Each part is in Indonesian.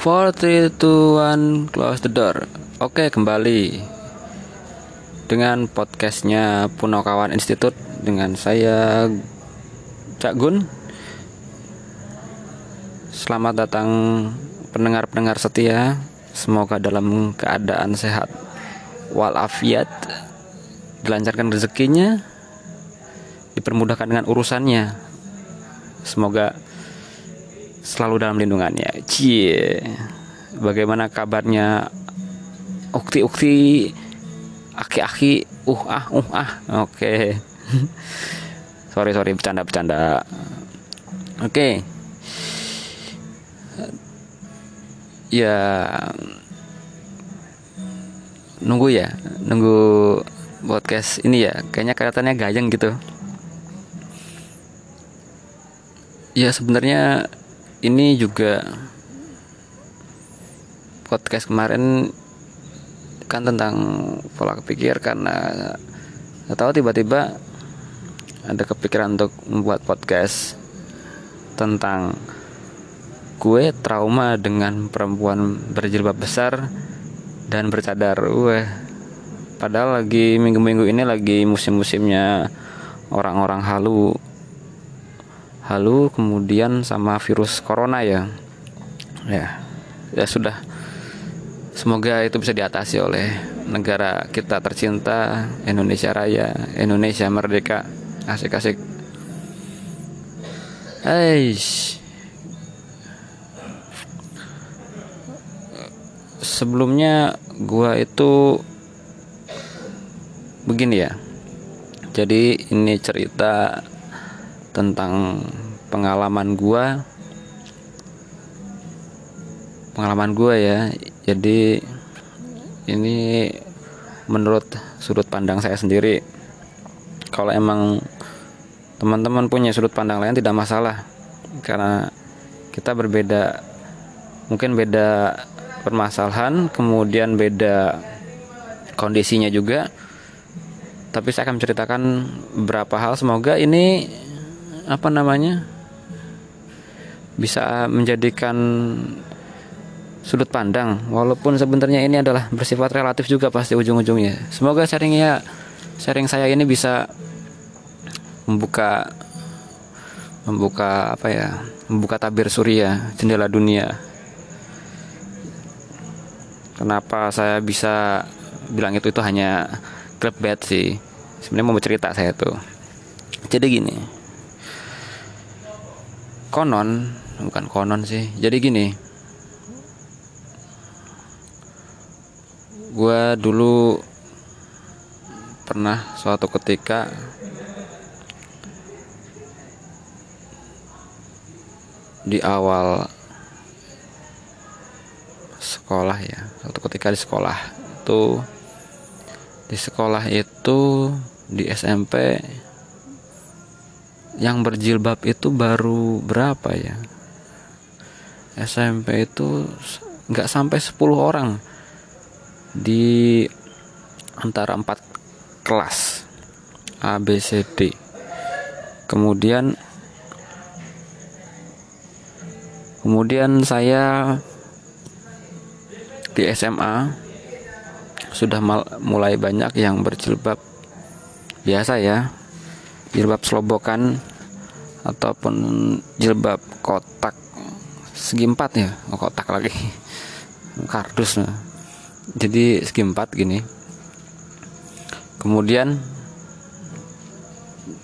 Four, three, two, one, close the door. Oke, kembali dengan podcastnya Punokawan Institute dengan saya Cak Gun. Selamat datang pendengar-pendengar setia. Semoga dalam keadaan sehat walafiat, dilancarkan rezekinya, dipermudahkan dengan urusannya. Semoga selalu dalam lindungannya. Cie. Bagaimana kabarnya ukti-ukti aki-aki uh ah uh ah. Oke. sorry sorry bercanda-bercanda. Oke. Ya nunggu ya, nunggu podcast ini ya. Kayaknya kelihatannya gayeng gitu. Ya sebenarnya ini juga podcast kemarin kan tentang pola kepikir karena tahu tiba-tiba ada kepikiran untuk membuat podcast tentang gue trauma dengan perempuan berjilbab besar dan bercadar. Wah, padahal lagi minggu-minggu ini lagi musim-musimnya orang-orang halu halu kemudian sama virus corona ya. Ya ya sudah. Semoga itu bisa diatasi oleh negara kita tercinta Indonesia Raya Indonesia Merdeka. Asik-asik. Eish. sebelumnya gua itu begini ya. Jadi ini cerita tentang pengalaman gua. Pengalaman gua ya. Jadi ini menurut sudut pandang saya sendiri kalau emang teman-teman punya sudut pandang lain tidak masalah. Karena kita berbeda mungkin beda permasalahan kemudian beda kondisinya juga. Tapi saya akan menceritakan beberapa hal. Semoga ini apa namanya bisa menjadikan sudut pandang walaupun sebenarnya ini adalah bersifat relatif juga pasti ujung-ujungnya. Semoga sharingnya sharing saya ini bisa membuka membuka apa ya membuka tabir surya jendela dunia. Kenapa saya bisa bilang itu itu hanya klub bed sih. Sebenarnya mau bercerita saya tuh. Jadi gini konon bukan konon sih. Jadi gini gue dulu pernah suatu ketika di awal sekolah ya suatu ketika di sekolah itu di sekolah itu di SMP yang berjilbab itu baru berapa ya? SMP itu nggak sampai 10 orang di antara empat kelas A B C D. Kemudian kemudian saya di SMA sudah mulai banyak yang berjilbab biasa ya jilbab selobokan ataupun jilbab kotak. Segi empat ya? Oh, kotak lagi. Kardus. Nah. jadi segi empat gini. Kemudian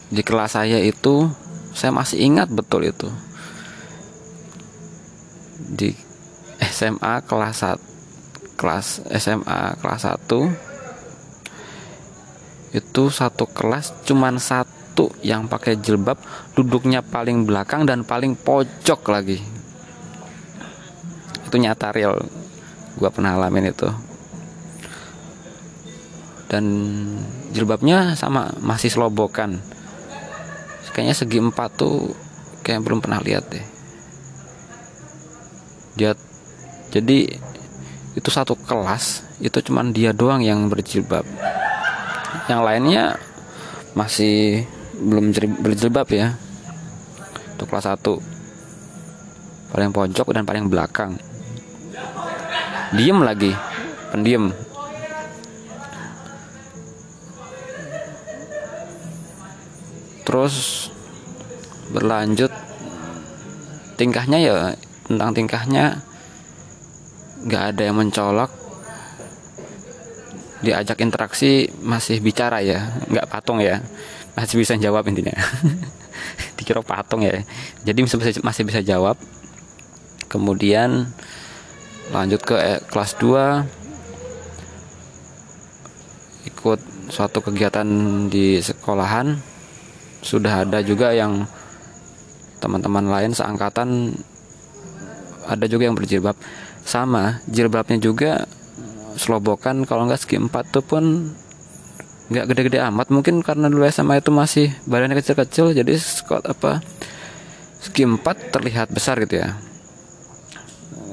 di kelas saya itu saya masih ingat betul itu. Di SMA kelas 1 kelas SMA kelas 1 itu satu kelas cuman satu satu yang pakai jilbab duduknya paling belakang dan paling pojok lagi. Itu nyata real. Gue pernah alamin itu. Dan jilbabnya sama masih selobokan. Kayaknya segi empat tuh kayak belum pernah lihat deh. Dia jadi itu satu kelas itu cuman dia doang yang berjilbab. Yang lainnya masih belum berjilbab ya. Untuk kelas 1 paling pojok dan paling belakang. Diem lagi. Pendiam. Terus berlanjut. Tingkahnya ya tentang tingkahnya nggak ada yang mencolok. Diajak interaksi masih bicara ya nggak patung ya masih bisa jawab intinya. Dikira patung ya. Jadi masih bisa, masih bisa jawab. Kemudian lanjut ke eh, kelas 2 ikut suatu kegiatan di sekolahan. Sudah ada juga yang teman-teman lain seangkatan ada juga yang berjilbab. Sama jilbabnya juga selobokan kalau nggak segi empat tuh pun nggak gede-gede amat. Mungkin karena dulu SMA itu masih badannya kecil-kecil jadi skot apa segi empat terlihat besar gitu ya.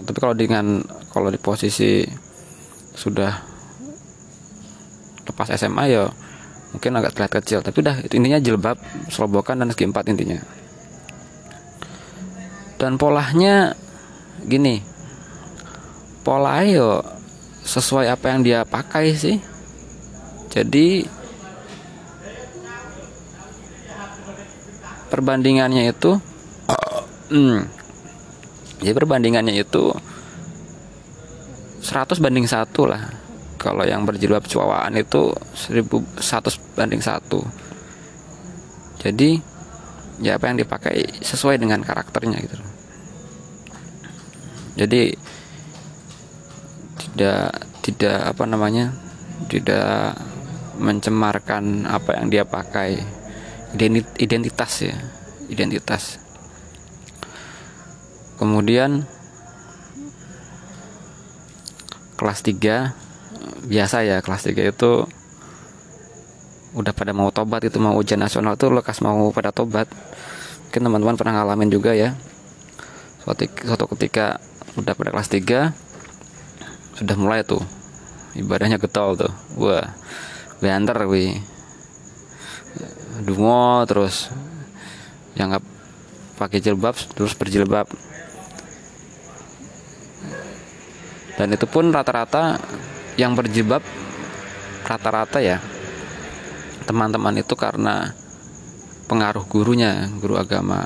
Tapi kalau dengan kalau di posisi sudah lepas SMA ya mungkin agak terlihat kecil. Tapi udah itu intinya jilbab selobokan dan segi empat intinya. Dan polanya gini pola yo sesuai apa yang dia pakai sih jadi perbandingannya itu hmm, jadi perbandingannya itu 100 banding satu lah. Kalau yang berjilbab cuawaan itu 1100 banding satu. Jadi ya apa yang dipakai sesuai dengan karakternya gitu. Jadi tidak tidak apa namanya tidak mencemarkan apa yang dia pakai. Identitas ya identitas. Kemudian kelas 3 biasa ya kelas 3 itu udah pada mau tobat itu mau ujian nasional tuh lekas mau pada tobat. Mungkin teman-teman pernah ngalamin juga ya. Suatu, suatu ketika udah pada kelas 3 sudah mulai tuh ibadahnya getol tuh. Wah banter wi dungo terus yang pakai jilbab terus berjilbab. Dan itu pun rata-rata yang berjilbab rata-rata ya teman-teman itu karena pengaruh gurunya guru agama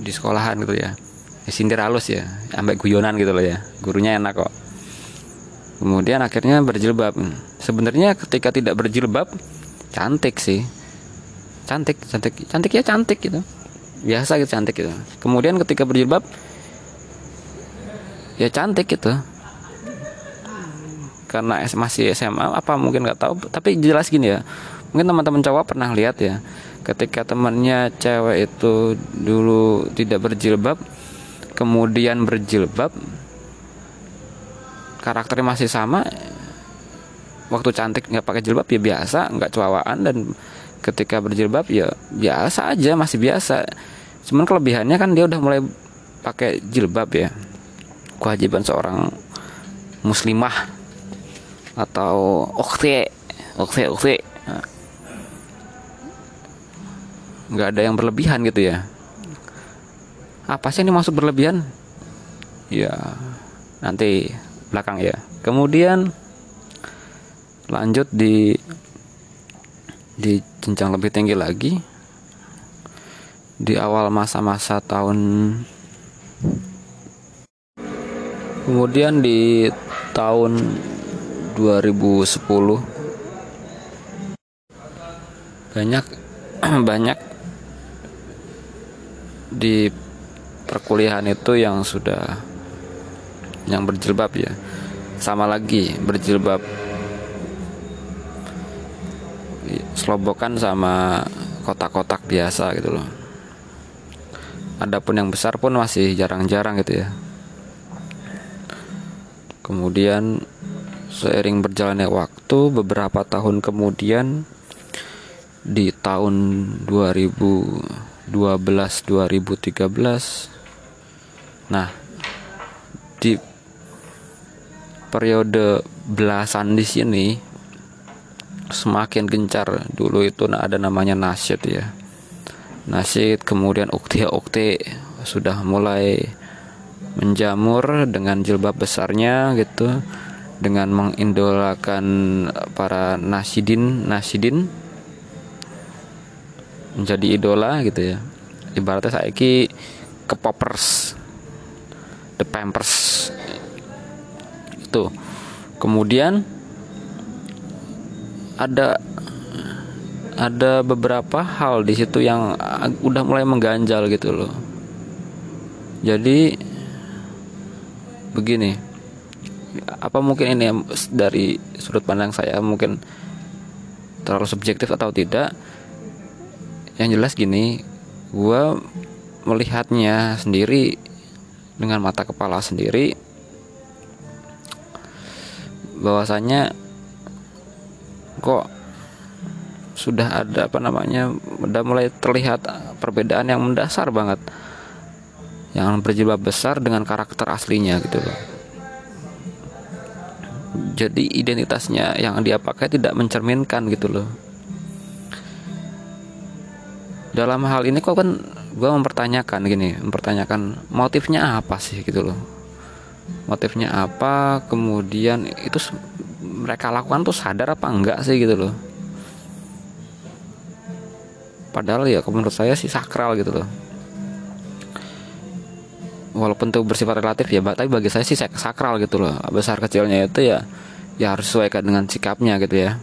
di sekolahan gitu ya, ya sindir halus ya ambek guyonan gitu loh ya. Gurunya enak kok. Kemudian akhirnya berjilbab sebenarnya ketika tidak berjilbab cantik sih. Cantik cantik cantik ya cantik gitu. Biasa gitu cantik gitu. Kemudian ketika berjilbab ya cantik gitu. Karena masih SMA apa mungkin nggak tahu. Tapi jelas gini ya mungkin teman-teman cowok pernah lihat ya ketika temannya cewek itu dulu tidak berjilbab kemudian berjilbab karakternya masih sama waktu cantik nggak pakai jilbab ya biasa nggak cuawaan dan ketika berjilbab ya biasa aja masih biasa. Cuman kelebihannya kan dia udah mulai pakai jilbab ya. Kewajiban seorang muslimah atau okte okte okte nggak ada yang berlebihan gitu ya. Apa sih ini masuk berlebihan? Ya nanti belakang ya. Kemudian lanjut di di jenjang lebih tinggi lagi. Di awal masa-masa tahun kemudian di tahun 2010 banyak banyak di perkuliahan itu yang sudah yang berjilbab ya. Sama lagi berjilbab selobokan sama kotak-kotak biasa gitu loh. Adapun yang besar pun masih jarang-jarang gitu ya. Kemudian Seiring berjalannya waktu, beberapa tahun kemudian di tahun 2012 2013 nah di periode belasan di sini semakin gencar. Dulu itu ada namanya nasyid ya. Nasyid kemudian ukti ukti sudah mulai menjamur dengan jilbab besarnya gitu. Dengan mengindolakan para nasidin nasidin menjadi idola gitu ya. Ibaratnya saya ki ke poppers. The pampers. Itu. Kemudian ada ada beberapa hal di situ yang udah mulai mengganjal gitu loh. Jadi begini apa mungkin ini dari sudut pandang saya mungkin terlalu subjektif atau tidak? Yang jelas gini gue melihatnya sendiri dengan mata kepala sendiri bahwasanya kok sudah ada apa namanya udah mulai terlihat perbedaan yang mendasar banget. Yang berjilbab besar dengan karakter aslinya gitu loh. Jadi identitasnya yang dia pakai tidak mencerminkan gitu loh. Dalam hal ini kok kan gue mempertanyakan gini mempertanyakan motifnya apa sih gitu loh motifnya apa kemudian itu mereka lakukan tuh sadar apa enggak sih gitu loh. Padahal ya menurut saya sih sakral gitu loh. Walaupun itu bersifat relatif ya tapi bagi saya sih sakral gitu loh. Besar kecilnya itu ya ya harus sesuaikan dengan sikapnya gitu ya.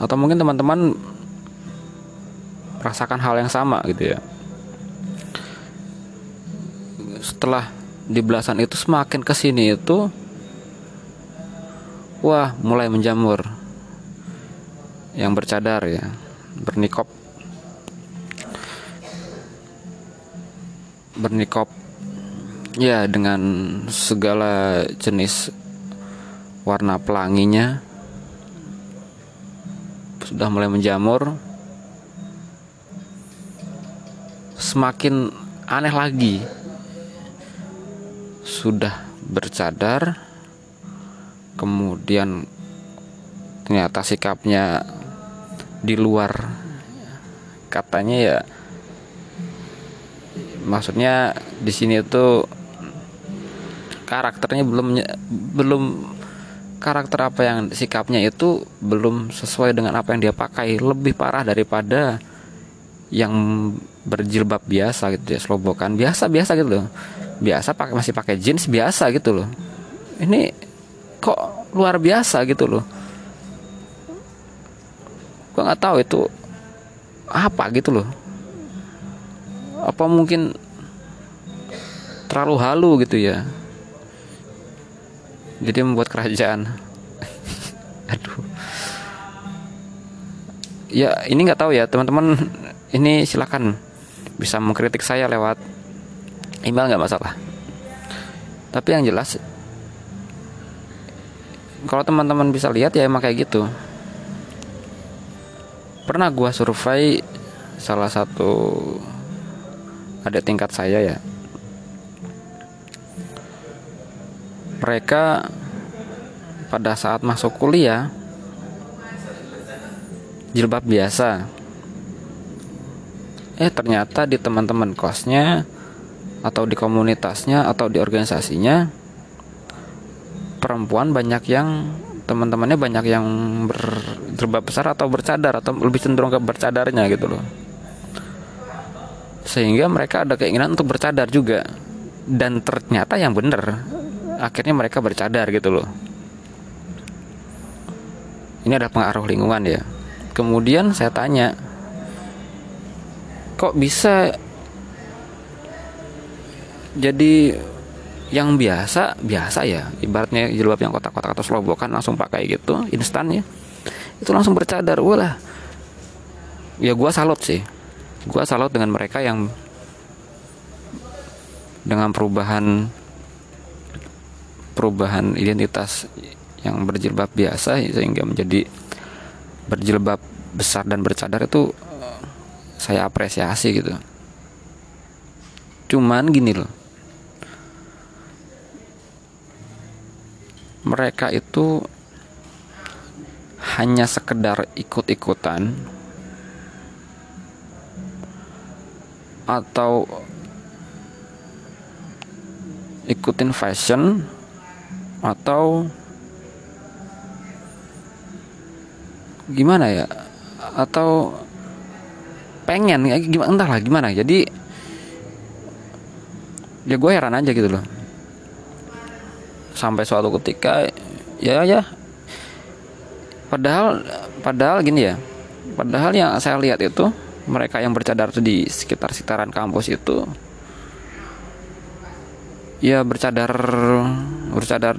Atau mungkin teman-teman merasakan hal yang sama gitu ya setelah di belasan itu semakin ke sini itu wah mulai menjamur. Yang bercadar ya bernikop. Bernikop ya dengan segala jenis warna pelanginya. Sudah mulai menjamur. Semakin aneh lagi sudah bercadar kemudian ternyata sikapnya di luar. Katanya ya maksudnya di sini itu karakternya belum belum karakter apa yang sikapnya itu belum sesuai dengan apa yang dia pakai. Lebih parah daripada yang berjilbab biasa gitu ya selobokan biasa biasa gitu loh biasa pakai masih pakai jeans biasa gitu loh. Ini kok luar biasa gitu loh. Gue nggak tahu itu apa gitu loh. Apa mungkin terlalu halu gitu ya. Jadi membuat kerajaan. Aduh. Ya ini nggak tahu ya teman-teman. Ini silakan bisa mengkritik saya lewat email nggak masalah. Tapi yang jelas kalau teman-teman bisa lihat ya emang kayak gitu. Pernah gua survei salah satu ada tingkat saya ya. Mereka pada saat masuk kuliah jilbab biasa. Eh ternyata di teman-teman kosnya atau di komunitasnya atau di organisasinya perempuan banyak yang teman-temannya banyak yang berjilbab besar atau bercadar atau lebih cenderung ke bercadarnya gitu loh. Sehingga mereka ada keinginan untuk bercadar juga. Dan ternyata yang benar akhirnya mereka bercadar gitu loh. Ini ada pengaruh lingkungan ya. Kemudian saya tanya kok bisa jadi yang biasa biasa ya. Ibaratnya jilbab yang kotak-kotak atau selobokan langsung pakai gitu instan ya. Itu langsung bercadar wah ya gue salut sih. Gue salut dengan mereka yang dengan perubahan perubahan identitas yang berjilbab biasa sehingga menjadi berjilbab besar dan bercadar itu saya apresiasi gitu. Cuman gini loh mereka itu hanya sekedar ikut-ikutan atau ikutin fashion atau gimana ya? Atau pengen ya gimana entahlah gimana. Jadi ya gue heran aja gitu loh sampai suatu ketika ya ya. Padahal padahal gini ya padahal yang saya lihat itu mereka yang bercadar di sekitar sekitaran kampus itu ya bercadar bercadar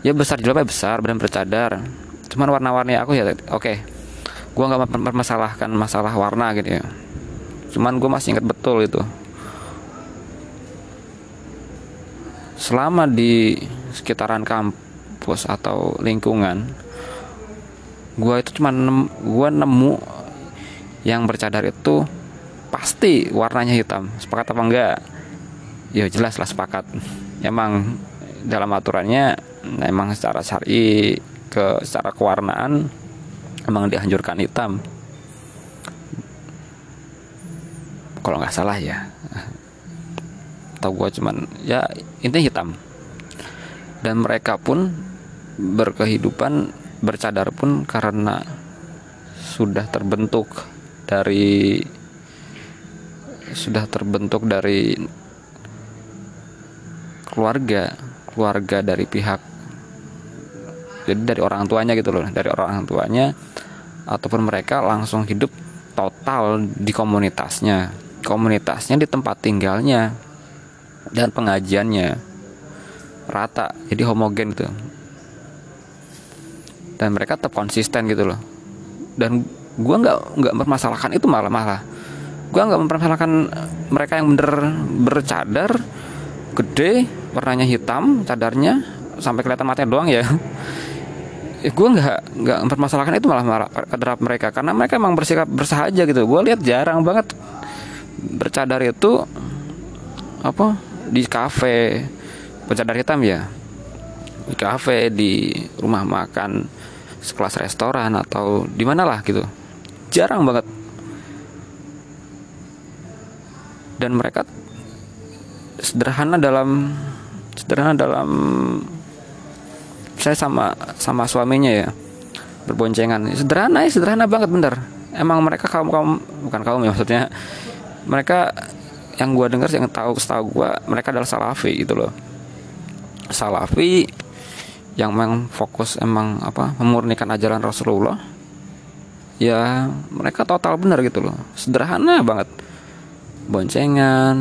ya besar jilbabnya besar dan bercadar. Cuman warna-warni aku ya oke okay. gue nggak mempermasalahkan masalah warna gitu ya. Cuman gue masih ingat betul itu. Selama di sekitaran kampus atau lingkungan gue itu cuman nem, gue nemu yang bercadar itu pasti warnanya hitam. Sepakat apa enggak? Ya jelas lah sepakat. Emang dalam aturannya emang secara syari ke secara kewarnaan emang dianjurkan hitam. Kalau nggak salah ya. Atau gue cuman ya intinya hitam dan mereka pun berkehidupan bercadar pun karena sudah terbentuk dari sudah terbentuk dari keluarga keluarga dari pihak jadi dari orang tuanya gitu loh dari orang tuanya ataupun mereka langsung hidup total di komunitasnya. Komunitasnya di tempat tinggalnya dan pengajiannya rata jadi homogen gitu. Dan mereka tetap konsisten gitu loh. Dan gue nggak nggak mempermasalahkan itu malah malah. Gue nggak mempermasalahkan mereka yang bener bercadar gede warnanya hitam cadarnya sampai kelihatan matanya doang ya. Ya gue nggak nggak mempermasalahkan itu malah marah terhadap mereka. Karena mereka emang bersikap bersahaja gitu. Gue lihat jarang banget bercadar itu apa di kafe bercadar hitam ya? Di kafe di rumah makan sekelas restoran atau di mana lah gitu? Jarang banget. Dan mereka sederhana dalam sederhana dalam saya sama sama suaminya ya berboncengan. Sederhana ya sederhana banget bener. Emang mereka kaum kaum bukan kaum ya maksudnya mereka yang gue dengar yang tahu setahu gue mereka adalah salafi gitu loh salafi yang memang fokus emang apa memurnikan ajaran Rasulullah ya mereka total benar gitu loh. Sederhana banget. Boncengan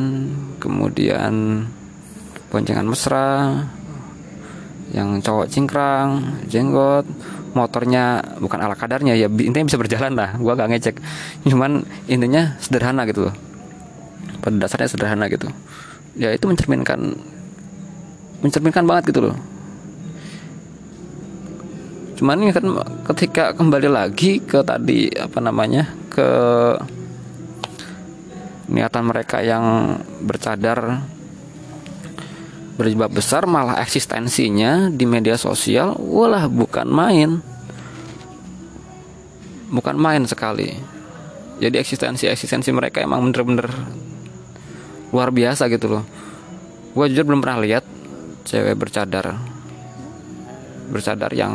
kemudian boncengan mesra yang cowok cingkrang jenggot motornya bukan ala kadarnya ya intinya bisa berjalan lah gua gak ngecek. Cuman intinya sederhana gitu loh. Pada dasarnya sederhana gitu. Ya itu mencerminkan mencerminkan banget gitu loh. Cuman ini kan ketika kembali lagi ke tadi apa namanya ke niatan mereka yang bercadar berjibab besar malah eksistensinya di media sosial walah bukan main. Bukan main sekali. Jadi eksistensi eksistensi mereka emang bener-bener luar biasa gitu loh. Gue jujur belum pernah lihat cewek bercadar. Bercadar yang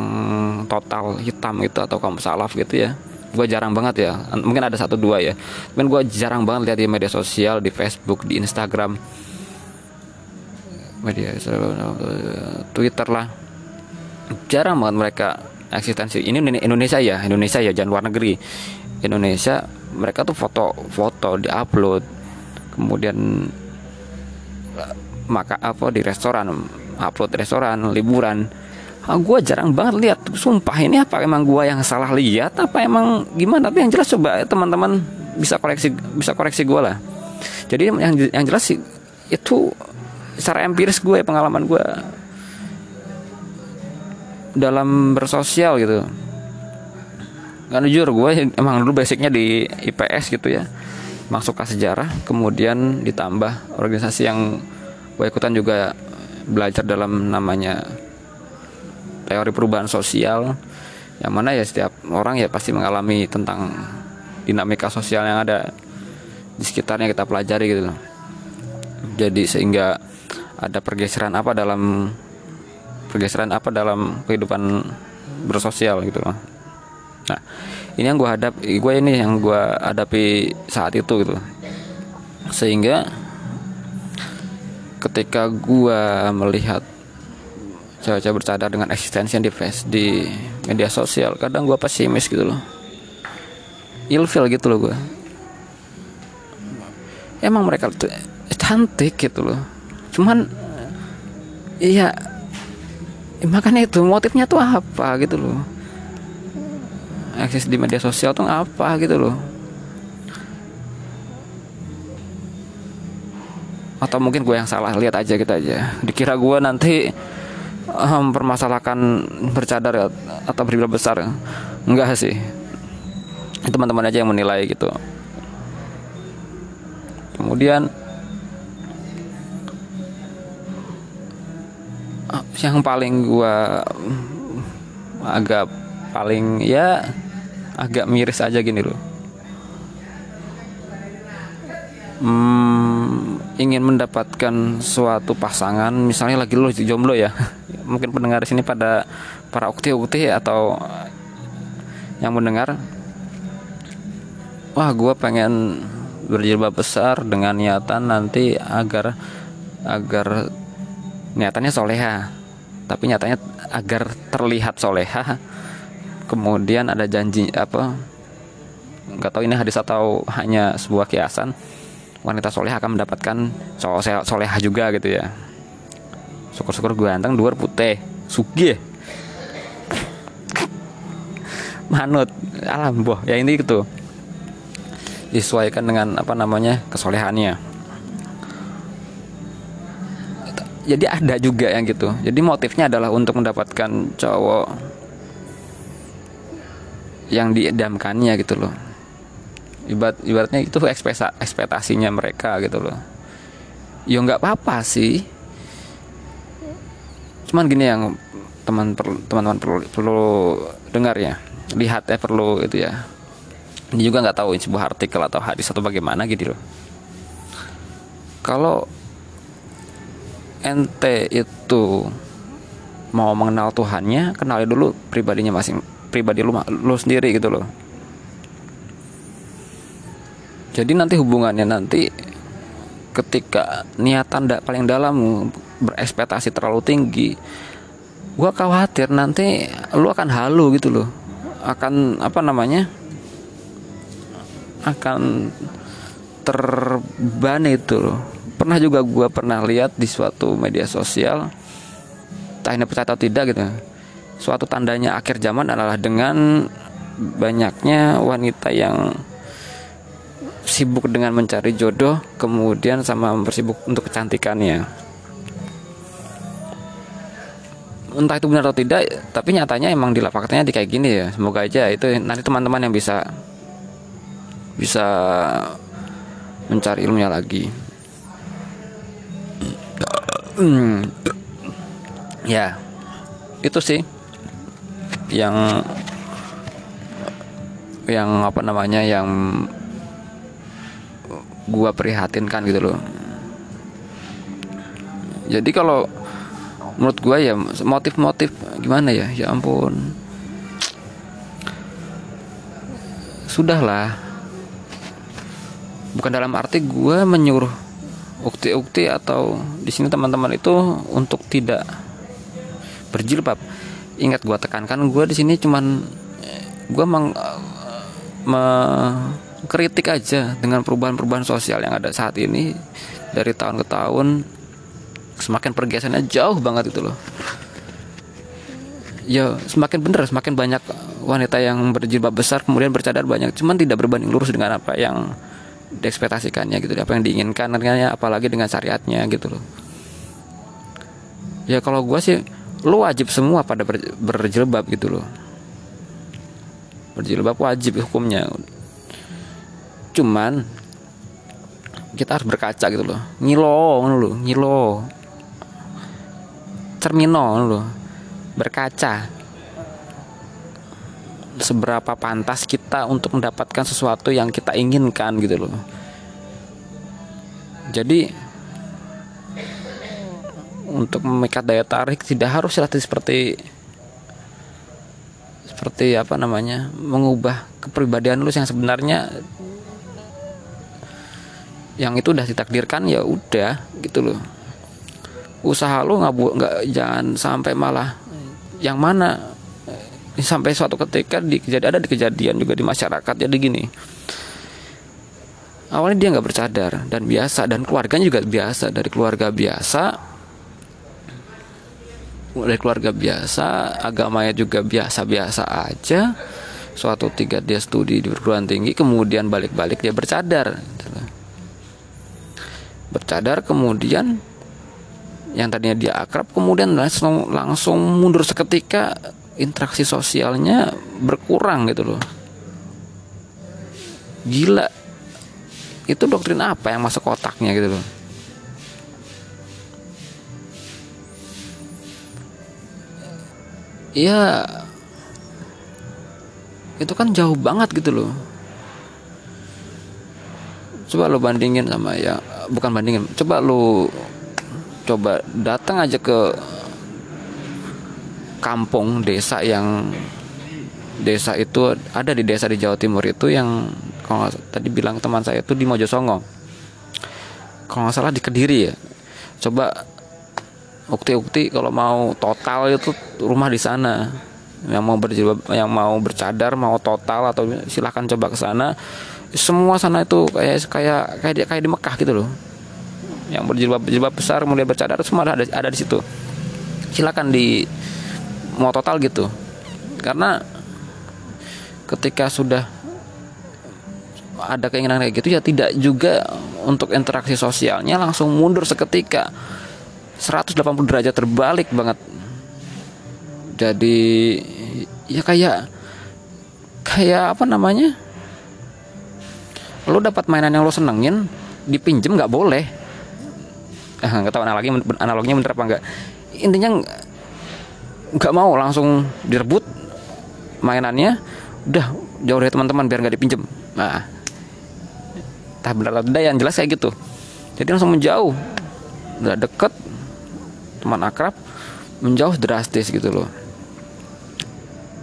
total hitam gitu atau kaum salaf gitu ya. Gue jarang banget ya. Mungkin ada satu dua ya. Tapi gue jarang banget lihat di media sosial di Facebook di Instagram. Media Twitter lah. Jarang banget mereka eksistensi. Ini Indonesia ya? Indonesia ya jangan luar negeri. Indonesia mereka tuh foto-foto di upload kemudian maka apa di restoran upload restoran liburan. Ah, gue jarang banget lihat. Sumpah ini apa emang gue yang salah lihat? Apa emang gimana? Tapi yang jelas coba teman-teman bisa koreksi bisa koreksi gue lah. Jadi yang yang jelas sih itu secara empiris gue pengalaman gue dalam bersosial gitu. Kan jujur gue emang dulu basicnya di IPS gitu ya. Masuk ke sejarah kemudian ditambah organisasi yang gue ikutan juga belajar dalam namanya teori perubahan sosial yang mana ya setiap orang ya pasti mengalami tentang dinamika sosial yang ada di sekitarnya kita pelajari gitu loh. Jadi sehingga ada pergeseran apa dalam pergeseran apa dalam kehidupan bersosial gitu loh. Nah ini yang gue hadap gue ini yang gue hadapi saat itu gitu. Sehingga ketika gue melihat cewek-cewek bercadar dengan eksistensi yang di face di media sosial kadang gue pesimis gitu loh. Ilfil gitu loh gue emang mereka tuh cantik gitu loh. Cuman iya makanya itu motifnya tuh apa gitu loh. Eksis di media sosial tuh apa gitu loh atau mungkin gue yang salah lihat aja gitu aja. Dikira gue nanti mempermasalahkan um, bercadar atau berbilang besar. Enggak sih. Teman-teman aja yang menilai gitu. Kemudian yang paling gue agak paling ya agak miris aja gini loh. Hmm, ingin mendapatkan suatu pasangan misalnya lagi lo jomblo ya. Mungkin pendengar sini pada para ukti-ukti atau yang mendengar. Wah gue pengen berjilbab besar dengan niatan nanti agar agar niatannya soleha. Tapi nyatanya agar terlihat soleha. Kemudian ada janji apa nggak tahu ini hadis atau hanya sebuah kiasan wanita soleha akan mendapatkan cowok soleha juga gitu ya. Syukur-syukur gue anteng dua putih. Sugi manut. Alam boh. Ya ini gitu. Disesuaikan dengan apa namanya kesolehannya. Jadi ada juga yang gitu. Jadi motifnya adalah untuk mendapatkan cowok yang diidamkannya gitu loh ibarat ibaratnya itu ekspektasinya mereka gitu loh. Ya nggak apa-apa sih. Cuman gini yang teman teman-teman perlu perlu dengar ya. Lihat ya perlu itu ya. Ini juga nggak tahu ini sebuah artikel atau hadis atau bagaimana gitu loh. Kalau ente itu mau mengenal Tuhannya kenali dulu pribadinya masing pribadi lu lu sendiri gitu loh jadi nanti hubungannya nanti ketika niatan da, paling dalam berekspektasi terlalu tinggi gua khawatir nanti lu akan halu gitu loh. Akan apa namanya akan terban itu loh. Pernah juga gua pernah lihat di suatu media sosial tak ini percaya atau tidak gitu suatu tandanya akhir zaman adalah dengan banyaknya wanita yang sibuk dengan mencari jodoh kemudian sama bersibuk untuk kecantikannya. Entah itu benar atau tidak tapi nyatanya emang di lapangannya di kayak gini ya. Semoga aja itu nanti teman-teman yang bisa bisa mencari ilmunya lagi. Hmm. ya itu sih yang yang apa namanya yang gua prihatinkan gitu loh. Jadi kalau menurut gua ya motif-motif gimana ya? Ya ampun. Sudahlah. Bukan dalam arti gua menyuruh ukti-ukti atau di sini teman-teman itu untuk tidak berjilbab. Ingat gue tekankan gue di sini cuman gue meng mengkritik aja dengan perubahan-perubahan sosial yang ada saat ini. Dari tahun ke tahun semakin pergeserannya jauh banget itu loh. Ya semakin bener semakin banyak wanita yang berjilbab besar kemudian bercadar banyak. Cuman tidak berbanding lurus dengan apa yang diekspektasikannya gitu apa yang diinginkan apalagi dengan syariatnya gitu loh. Ya kalau gue sih lu wajib semua pada ber, berjilbab gitu loh. Berjilbab wajib hukumnya cuman kita harus berkaca gitu loh. Ngilo loh ngilo. Cermino loh berkaca. Seberapa pantas kita untuk mendapatkan sesuatu yang kita inginkan gitu loh. Jadi untuk memikat daya tarik tidak harus seperti seperti apa namanya mengubah kepribadian lu yang sebenarnya yang itu udah ditakdirkan ya udah gitu loh. Usaha lu nggak nggak jangan sampai malah yang mana sampai suatu ketika di kejadian ada di kejadian juga di masyarakat jadi gini. Awalnya dia nggak bercadar dan biasa dan keluarganya juga biasa dari keluarga biasa dari keluarga biasa agamanya juga biasa-biasa aja. Suatu tiga dia studi di perguruan tinggi kemudian balik-balik dia bercadar bercadar kemudian yang tadinya dia akrab kemudian langsung langsung mundur seketika interaksi sosialnya berkurang gitu loh. Gila. Itu doktrin apa yang masuk otaknya gitu loh? Ya itu kan jauh banget gitu loh. Coba lo bandingin sama ya bukan bandingin. Coba lo coba datang aja ke kampung desa yang desa itu ada di desa di Jawa Timur itu yang kalau tadi bilang teman saya itu di Mojosongo. Kalau nggak salah di Kediri ya. Coba ukti-ukti kalau mau total itu rumah di sana. Yang mau berjilbab yang mau bercadar mau total atau silahkan coba ke sana semua sana itu kayak kayak kayak di, kayak di Mekah gitu loh. Yang berjilbab berjilbab besar kemudian bercadar semua ada ada di situ. Silakan di mau total gitu. Karena ketika sudah ada keinginan kayak gitu ya tidak juga untuk interaksi sosialnya langsung mundur seketika. 180 derajat terbalik banget. Jadi ya kayak kayak apa namanya lo dapat mainan yang lo senengin dipinjem nggak boleh. Nggak tahu analogi analoginya bener apa enggak intinya nggak mau langsung direbut mainannya udah jauh dari teman-teman biar nggak dipinjem. Nah tak benar tidak yang jelas kayak gitu. Jadi langsung menjauh. Nggak deket teman akrab menjauh drastis gitu loh.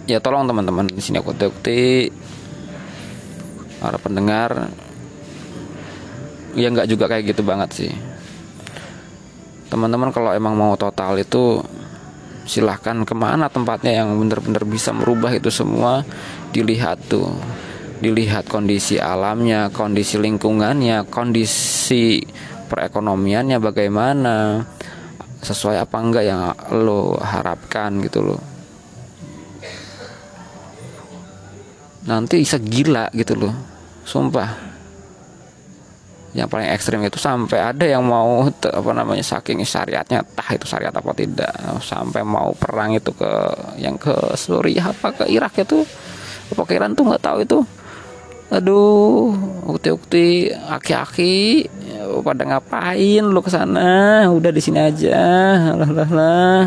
Ya tolong teman-teman di sini aku ukti para pendengar ya nggak juga kayak gitu banget sih. Teman-teman kalau emang mau total itu silahkan ke mana tempatnya yang benar-benar bisa merubah itu semua. Dilihat tuh dilihat kondisi alamnya kondisi lingkungannya kondisi perekonomiannya bagaimana sesuai apa enggak yang lo harapkan gitu loh. Nanti bisa gila gitu loh sumpah. Yang paling ekstrim itu sampai ada yang mau apa namanya saking syariatnya tah itu syariat apa tidak. Sampai mau perang itu ke yang ke Suriah apa ke Irak itu apa ke Iran tuh nggak tahu itu. Aduh ukti-ukti aki-aki pada ngapain lu ke sana? Udah di sini aja. Lah lah lah.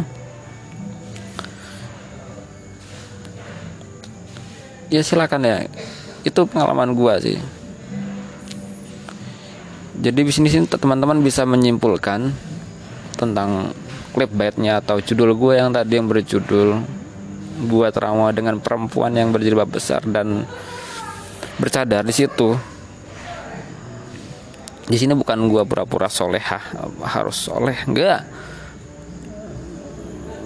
Ya silakan ya itu pengalaman gua sih. Jadi di sini teman-teman bisa menyimpulkan tentang clickbaitnya atau judul gue yang tadi yang berjudul gue trauma dengan perempuan yang berjilbab besar dan bercadar di situ. Di sini bukan gue pura-pura solehah harus soleh enggak.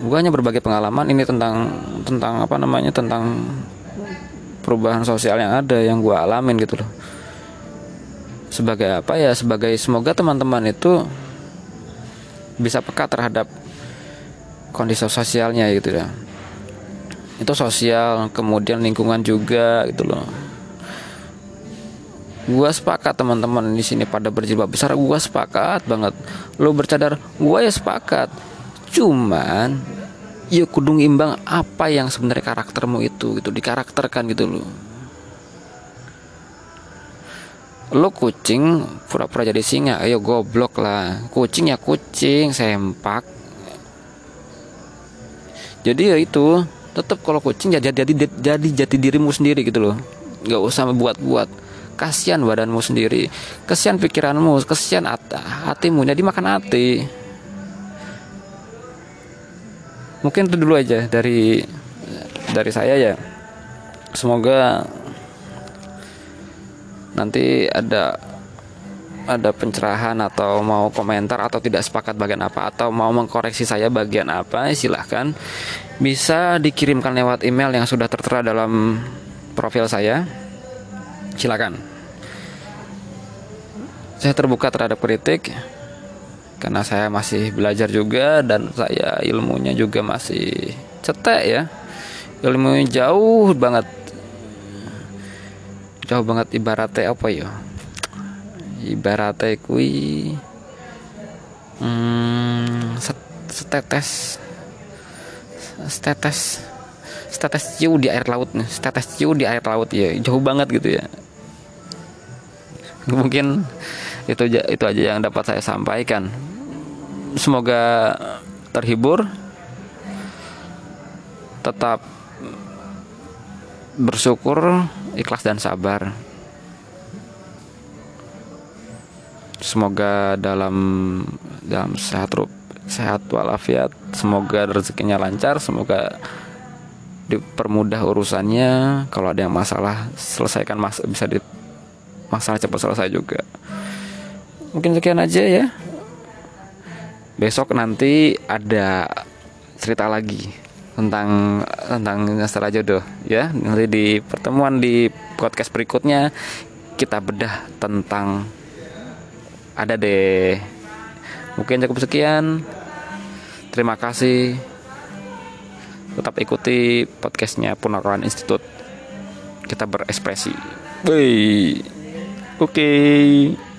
Gue hanya berbagi pengalaman ini tentang tentang apa namanya tentang perubahan sosial yang ada yang gue alamin gitu loh. Sebagai apa ya? Sebagai semoga teman-teman itu bisa peka terhadap kondisi sosialnya gitu ya. Itu sosial kemudian lingkungan juga gitu loh. Gua sepakat teman-teman di sini pada berjilbab besar gua sepakat banget. Lo bercadar gua ya sepakat. Cuman ya kudung imbang apa yang sebenarnya karaktermu itu gitu. Dikarakterkan gitu loh. Lu kucing pura-pura jadi singa. Ayo goblok lah. Kucing ya kucing sempak. Jadi ya itu tetap kalau kucing jadi jadi jadi jati dirimu sendiri gitu loh. Nggak usah membuat-buat kasihan badanmu sendiri. Kasihan pikiranmu kasihan hatimu. Jadi makan hati mungkin itu dulu aja dari dari saya ya. Semoga nanti ada ada pencerahan atau mau komentar atau tidak sepakat bagian apa atau mau mengkoreksi saya bagian apa silahkan. Bisa dikirimkan lewat email yang sudah tertera dalam profil saya. Silakan. Saya terbuka terhadap kritik karena saya masih belajar juga dan saya ilmunya juga masih cetek ya. Ilmunya jauh banget. Jauh banget ibaratnya apa ya? Ibaratnya kui hmm, setetes. Setetes. Setetes ciu di air laut nih. Setetes ciu di air laut ya jauh banget gitu ya. Mungkin itu itu aja yang dapat saya sampaikan. Semoga terhibur tetap bersyukur ikhlas dan sabar. Semoga dalam dalam sehat rup sehat walafiat semoga rezekinya lancar semoga dipermudah urusannya. Kalau ada yang masalah selesaikan mas bisa di masalah cepat selesai juga mungkin sekian aja ya. Besok nanti ada cerita lagi tentang tentang masalah jodoh ya. Nanti di pertemuan di podcast berikutnya kita bedah tentang ada deh. Mungkin cukup sekian. Terima kasih. Tetap ikuti podcastnya Punakawan Institute. Kita berekspresi. Oke. okay.